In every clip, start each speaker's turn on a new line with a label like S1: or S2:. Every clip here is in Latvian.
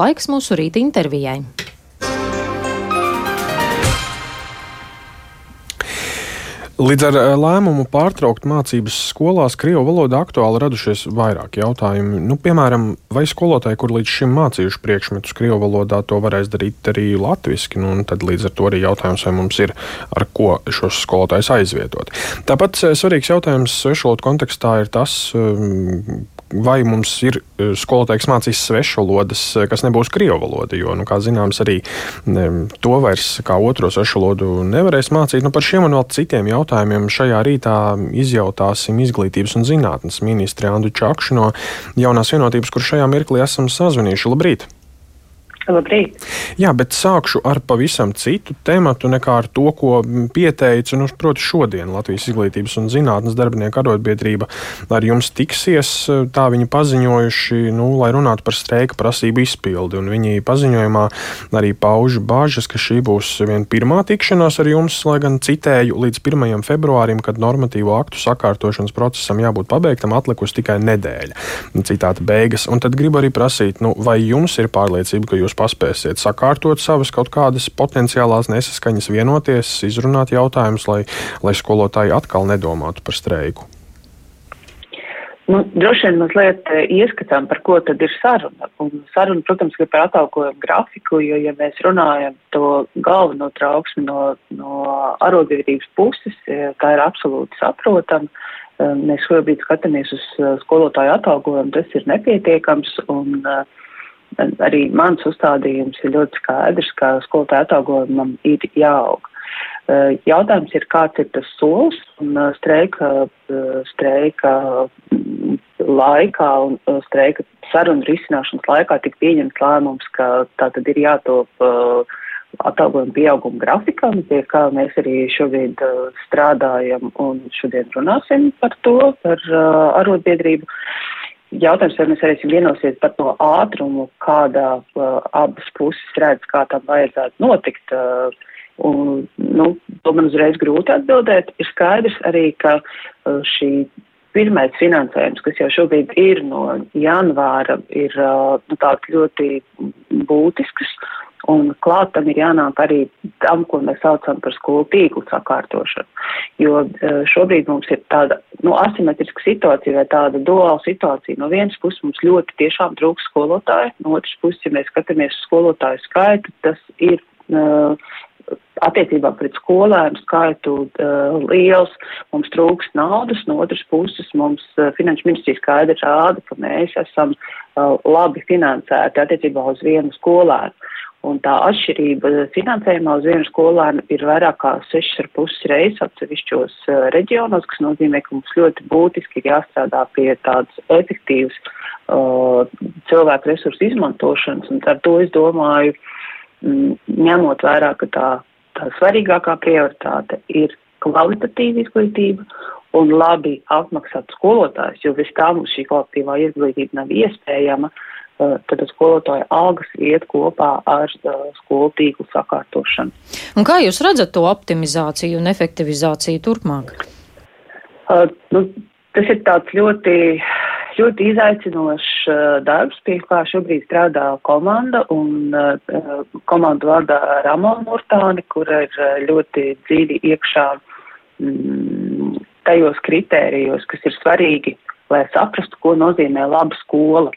S1: Laiks mūsu rīta intervijai.
S2: Līdz ar eh, lēmumu pārtraukt mācības skolās Krievu valodā aktuāli radušies vairāk jautājumu. Nu, piemēram, vai skolotāji, kur līdz šim mācījuši priekšmetus Krievu valodā, to varēs darīt arī latviešu? Nu, tad līdz ar to arī jautājums, vai mums ir ar ko šos skolotājus aizvietot. Tāpat eh, svarīgs jautājums svešvalodu kontekstā ir tas, ehm, vai mums ir e, skolotājs mācīs svešvalodas, e, kas nebūs krievu valoda. Jo, nu, kā zināms, arī to vairs kā otro svešvalodu nevarēs mācīt. Nu, par šiem un vēl citiem jautājumiem šajā rītā izjautāsim izglītības un zinātnes ministri Andu Čakšu no jaunās vienotības, kur šajā mirklī esam sazvanījuši. Labrīt!
S3: Labrīt!
S2: Jā, bet sākšu ar pavisam citu tematu nekā ar to, ko pieteicu. Nu, proti, šodien Latvijas izglītības un zinātnes darbinieku arotbiedrība ar jums tiksies. Tā viņi paziņojuši, nu, lai runātu par streika prasību izpildi. Un viņi paziņojumā arī pauž bāžas, ka šī būs viena pirmā tikšanās ar jums, lai gan citēju līdz 1. februārim, kad normatīvo aktu sakārtošanas procesam jābūt pabeigtam, atlikusi tikai nedēļa. Citāta beigas. Un tad gribu arī prasīt, nu, vai jums ir pārliecība, ka jūs paspēsiet sakārtot savas kaut kādas potenciālās nesaskaņas, vienoties, izrunāt jautājumus, lai, lai skolotāji atkal nedomātu par streiku?
S3: Nu, droši vien mazliet eh, ieskatām, par ko tad ir saruna. Un saruna, protams, ir par atalgojumu grafiku, jo, ja mēs runājam to galveno trauksmi no, no arotbiedrības puses, eh, tā ir absolūti saprotama. Eh, mēs šobrīd skatāmies uz skolotāju atalgojumu, tas ir nepietiekams. Un, uh, arī mans uzstādījums ir ļoti skaidrs, ka skolotāja atalgojumam ir jāaug. Jautājums ir, kāds ir tas solis un streika, streika mm, laikā un streika sarunu risināšanas laikā tik pieņemts lēmums, ka tā tad ir jātop atalgojuma pieauguma grafikam, pie kā mēs arī šobrīd strādājam un šodien runāsim par to, par arotbiedrību. Uh, Jautājums, vai mēs varēsim vienosies par to ātrumu, kādā uh, abas puses redz, kā tam vajadzētu notikt. Uh, un, nu, to man uzreiz grūti atbildēt. Ir skaidrs arī, ka uh, šī pirmais finansējums, kas jau šobrīd ir no janvāra, ir uh, nu, tāds ļoti būtisks. Un klāt tam ir jānāk arī tam, ko mēs saucam par skolu tīklu sakārtošanu. Jo eh, šobrīd mums ir tāda nu, asimetriska situācija vai tāda duāla situācija. No vienas puses mums ļoti tiešām trūks skolotāju, no otras puses, ja mēs skatāmies uz skolotāju skaitu, tas ir uh, attiecībā pret skolēnu skaitu uh, liels, mums trūks naudas, no otras puses mums uh, finanšu ministrija skaidri rāda, ka mēs esam uh, labi finansēti attiecībā uz vienu skolēnu. Un tā atšķirība finansējumā uz vienu skolēnu ir vairāk kā 6,5 reizes atsevišķos uh, reģionos, kas nozīmē, ka mums ļoti būtiski ir jāstrādā pie tādas efektīvas uh, cilvēku resursu izmantošanas. Un ar to es domāju, mm, ņemot vērā, ka tā, tā svarīgākā prioritāte ir kvalitatīva izglītība un labi apmaksāt skolotājs, jo bez tā mums šī kvalitīvā izglītība nav iespējama. Uh, tad skolotāja algas iet kopā ar uh, skolu tīklu sakārtošanu.
S1: Un kā jūs redzat to optimizāciju un efektivizāciju turpmāk?
S3: Uh, nu, tas ir tāds ļoti, ļoti izaicinošs uh, darbs, pie kā šobrīd strādā komanda un uh, komandu vārdā Ramona Murtāni, kur ir ļoti dziļi iekšā mm, tajos kritērijos, kas ir svarīgi lai saprastu, ko nozīmē laba skola.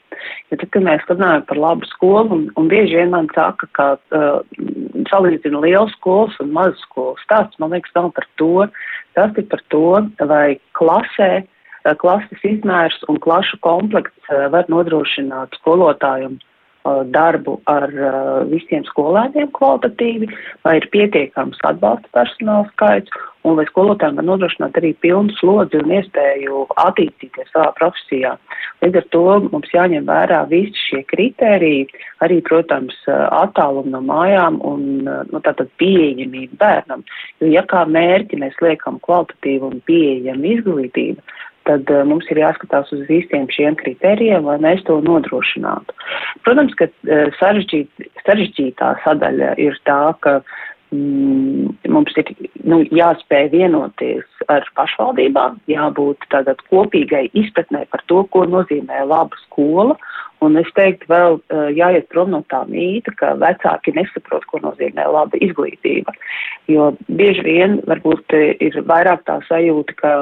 S3: Jo tad, kad mēs runājam par labu skolu, un, un bieži vien man saka, ka uh, salīdzina liels skolas un mazas skolas, tāds, man liekas, nav par to. Tas ir par to, vai klasē, uh, klases izmērs un klašu komplekts uh, var nodrošināt skolotājiem darbu ar visiem skolēniem kvalitatīvi, vai ir pietiekams atbalsta personāla skaits, un vai skolotājiem var nodrošināt arī pilnu slodzi un iespēju attīstīties savā profesijā. Līdz ar to mums jāņem vērā visi šie kritēriji, arī, protams, attālumu no mājām un nu, tātad pieejamība bērnam. Jo ja kā mērķi mēs liekam kvalitatīvu un pieejamu izglītību, tad uh, mums ir jāskatās uz visiem šiem kritērijiem, lai mēs to nodrošinātu. Protams, ka uh, sarežģīt, sarežģītā sadaļa ir tā, ka mm, mums ir nu, jāspēj vienoties ar pašvaldībām, jābūt tātad kopīgai izpratnē par to, ko nozīmē laba skola Un es teiktu, vēl uh, jāiet prom no tā mīta, ka vecāki nesaprot, ko nozīmē laba izglītība. Jo bieži vien varbūt ir vairāk tā sajūta, ka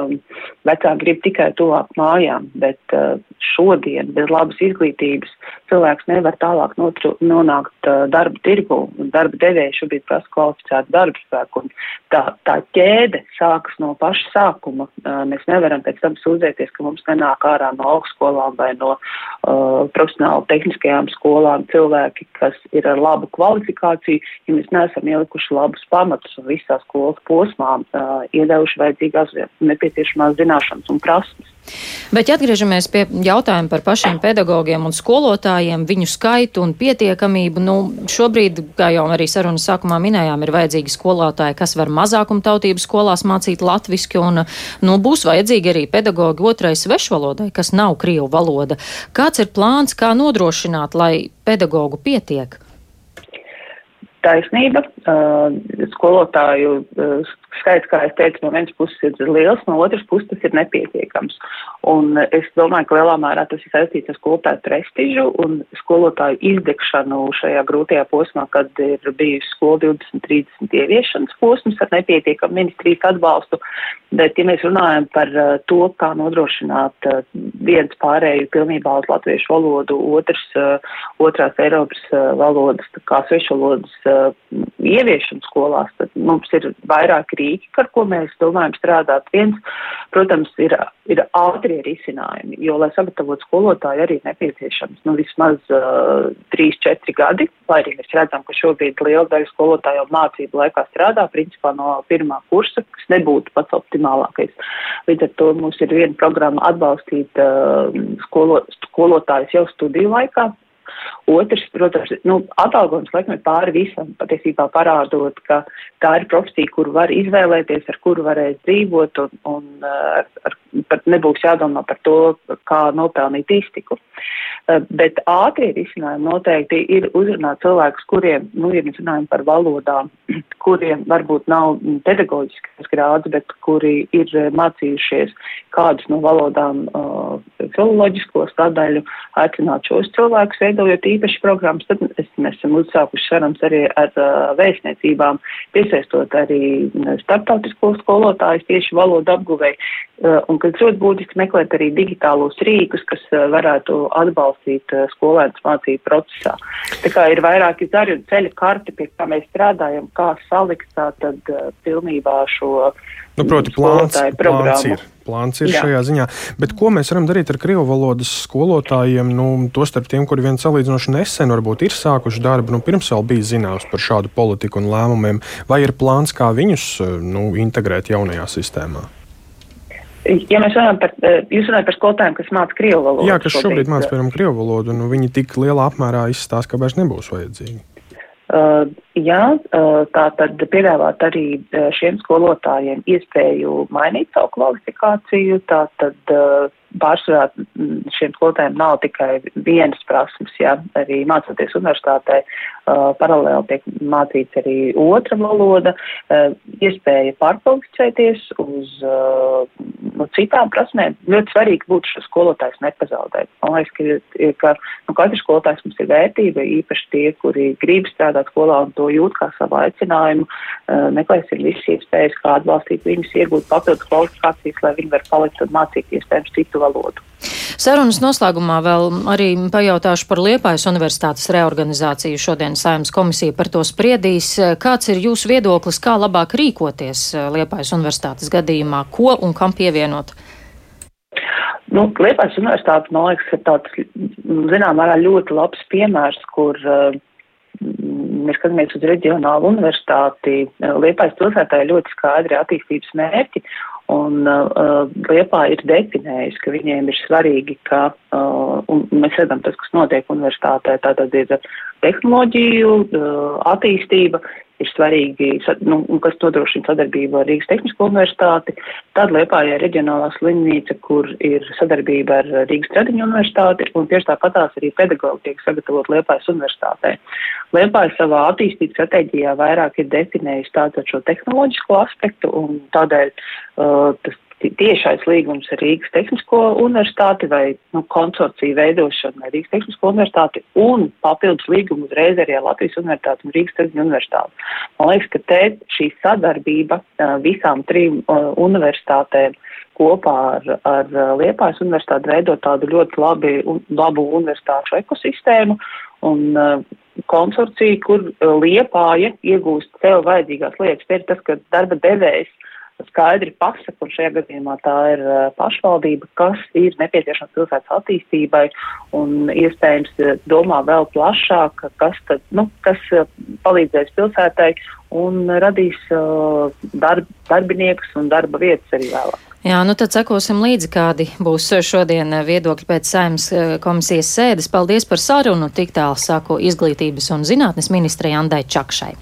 S3: vecāki grib tikai tuvāk mājām, bet uh, šodien bez labas izglītības cilvēks nevar tālāk notru, nonākt darba tirgu, darba devēja šobrīd prasa kvalificētu darba spēku. Tā, tā ķēde sākas no paša sākuma. Mēs nevaram pēc tam sūdzēties, ka mums nenāk ārā no augstskolām vai no uh, profesionāli tehniskajām skolām cilvēki, kas ir ar labu kvalifikāciju, ja mēs neesam ielikuši labus pamatus un visā skolas posmā uh, iedevuši vajadzīgās nepieciešamās zināšanas un prasmes.
S1: Bet, ja atgriežamies pie jautājuma par pašiem pedagogiem un skolotājiem, viņu skaitu un pietiekamību, nu, šobrīd, kā jau arī sarunas sākumā minējām, ir vajadzīgi skolotāji, kas var mazākumtautību skolās mācīt latviski, un nu, būs vajadzīgi arī pedagogi otrai svešvalodai, kas nav krievu valoda. Kāds ir plāns, kā nodrošināt, lai pedagogu pietiek?
S3: Taisnība. Uh, skolotāju uh, skaits, kā es teicu, no vienas puses ir liels, no otras puses tas ir nepietiekams. Un es domāju, ka lielā mērā tas ir saistīts ar skolotāju prestižu un skolotāju izdegšanu šajā grūtajā posmā, kad ir bijusi skola 20, 30 ieviešanas posms ar nepietiekamu ministrijas atbalstu. Bet, ja mēs runājam par uh, to, kā nodrošināt viens pārēju pilnībā uz latviešu valodu, otrs, otrās Eiropas valodas, kā svešvalodas ieviešanu skolās, tad mums ir vairāki rīki, ar ko mēs domājam strādāt. Viens, protams, ir, ir ātrie risinājumi, jo, lai sagatavotu skolotāju, arī nepieciešams nu, vismaz uh, 3-4 gadi, lai arī mēs redzam, ka šobrīd liela daļa skolotāju mācību laikā strādā, principā no pirmā kursa, kas nebūtu pats optimālākais. Līdz ar to mums ir viena programma atbalstīt uh, skolo, skolotājus jau studiju laikā, Otrs, protams, nu, atalgojums laikam ir pāri visam, patiesībā parādot, ka tā ir profesija, kuru var izvēlēties, ar kuru varēs dzīvot un, un ar, ar, pat nebūs jādomā par to, kā nopelnīt iztiku. Bet ātrie risinājumi noteikti ir uzrunāt cilvēkus, kuriem, nu, ja mēs runājam par valodām, kuriem varbūt nav pedagoģiskas grāds, bet kuri ir mācījušies kādus no valodām uh, filoloģisko sadaļu, aicināt šos cilvēkus veidojot īpaši programmas, tad es, mēs esam uzsākuši sarunas arī ar uh, vēstniecībām, piesaistot arī starptautisko skolotājus tieši valodu apguvēju, uh, un kas ļoti būtiski meklēt arī digitālos rīkus, kas uh, varētu atbalstīt uh, skolēnus mācību procesā. Tā kā ir vairāki zari un ceļa karti, pie kā mēs strādājam, kā salikt tā tad uh, pilnībā šo
S2: Nu, proti, plāns, plāns ir, plāns ir Jā. šajā ziņā. Bet ko mēs varam darīt ar krievu valodas skolotājiem? Nu, Tostarp tiem, kuri vien salīdzinoši nesen varbūt ir sākuši darbu, nu, pirms vēl bija zināms par šādu politiku un lēmumiem, vai ir plāns, kā viņus nu, integrēt jaunajā sistēmā?
S3: Ja mēs runājam par, jūs runājat par skolotājiem, kas māca krievu valodu.
S2: Jā, kas šobrīd māca, piemēram, krievu valodu, nu, viņi tik lielā apmērā izstāsta, ka vairs nebūs vajadzīgi.
S3: Uh, jā, uh, tā tad piedāvāt arī uh, šiem skolotājiem iespēju mainīt savu kvalifikāciju, tā tad uh, pārsvarā mm, šiem skolotājiem nav tikai vienas prasmes, jā, arī mācoties universitātē, uh, paralēli tiek mācīts arī otra valoda, uh, iespēja pārkvalificēties uz uh, nu, citām prasmēm. Ļoti svarīgi būtu šo skolotājs nepazaudēt. Man liekas, ka, ka nu, katrs skolotājs mums ir vērtība, īpaši tie, kuri grib strādāt skolā un to jūt kā savu aicinājumu, uh, meklēsim visas iespējas, kā atbalstīt viņus, iegūt papildus kvalifikācijas, lai viņi var palikt un mācīt iespējams citu valodu.
S1: Sarunas noslēgumā vēl arī pajautāšu par Liepājas universitātes reorganizāciju. Šodien Saimnes komisija par to spriedīs. Kāds ir jūsu viedoklis, kā labāk rīkoties Liepājas universitātes gadījumā, ko un kam pievienot?
S3: Nu, Liepājas universitāte, man liekas, ir tāds, zinām, mērā ļoti labs piemērs, kur uh, mēs skatāmies uz reģionālu universitāti. Liepājas pilsētā ir ļoti skaidri attīstības mērķi, Un uh, Liepā ir definējis, ka viņiem ir svarīgi, ka, uh, un mēs redzam tas, kas notiek universitātē, tātad ir tehnoloģiju uh, attīstība, ir svarīgi, nu, kas nodrošina sadarbību ar Rīgas Tehnisko universitāti. Tad Liepājā ir reģionālā slimnīca, kur ir sadarbība ar Rīgas Tradiņu universitāti, un tieši tāpatās arī pedagogi tiek sagatavot Liepājas universitātē. Liepāja savā attīstības stratēģijā vairāk ir definējusi tātad šo tehnoloģisko aspektu, un tādēļ uh, tas tiešais līgums ar Rīgas Tehnisko universitāti vai nu, konsorciju veidošanu ar Rīgas Tehnisko universitāti un papildus līgumu uzreiz arī ar Latvijas universitāti un Rīgas Tehnisko universitāti. Man liekas, ka te šī sadarbība visām trim universitātēm kopā ar, ar Liepājas universitāti veido tādu ļoti labi, labu universitāšu ekosistēmu un konsorciju, kur Liepāja iegūst sev vajadzīgās lietas. Te ir tas, ka darba devējs skaidri pasaka, un šajā gadījumā tā ir pašvaldība, kas ir nepieciešams pilsētas attīstībai, un iespējams domā vēl plašāk, kas tad, nu, kas palīdzēs pilsētai un radīs darb, darbiniekus un darba vietas arī vēlāk.
S1: Jā, nu tad sekosim līdzi, kādi būs šodien viedokļi pēc saimnes komisijas sēdes. Paldies par sarunu, tik tālu saku izglītības un zinātnes ministrei Andai Čakšai.